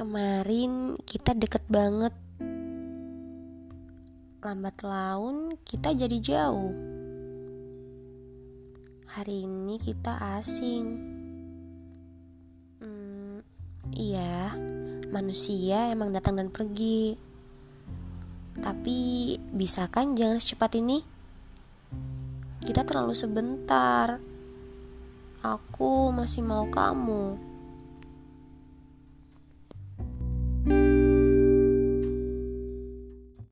Kemarin kita deket banget. Lambat laun kita jadi jauh. Hari ini kita asing. Hmm, iya, manusia emang datang dan pergi. Tapi bisa kan jangan secepat ini? Kita terlalu sebentar. Aku masih mau kamu.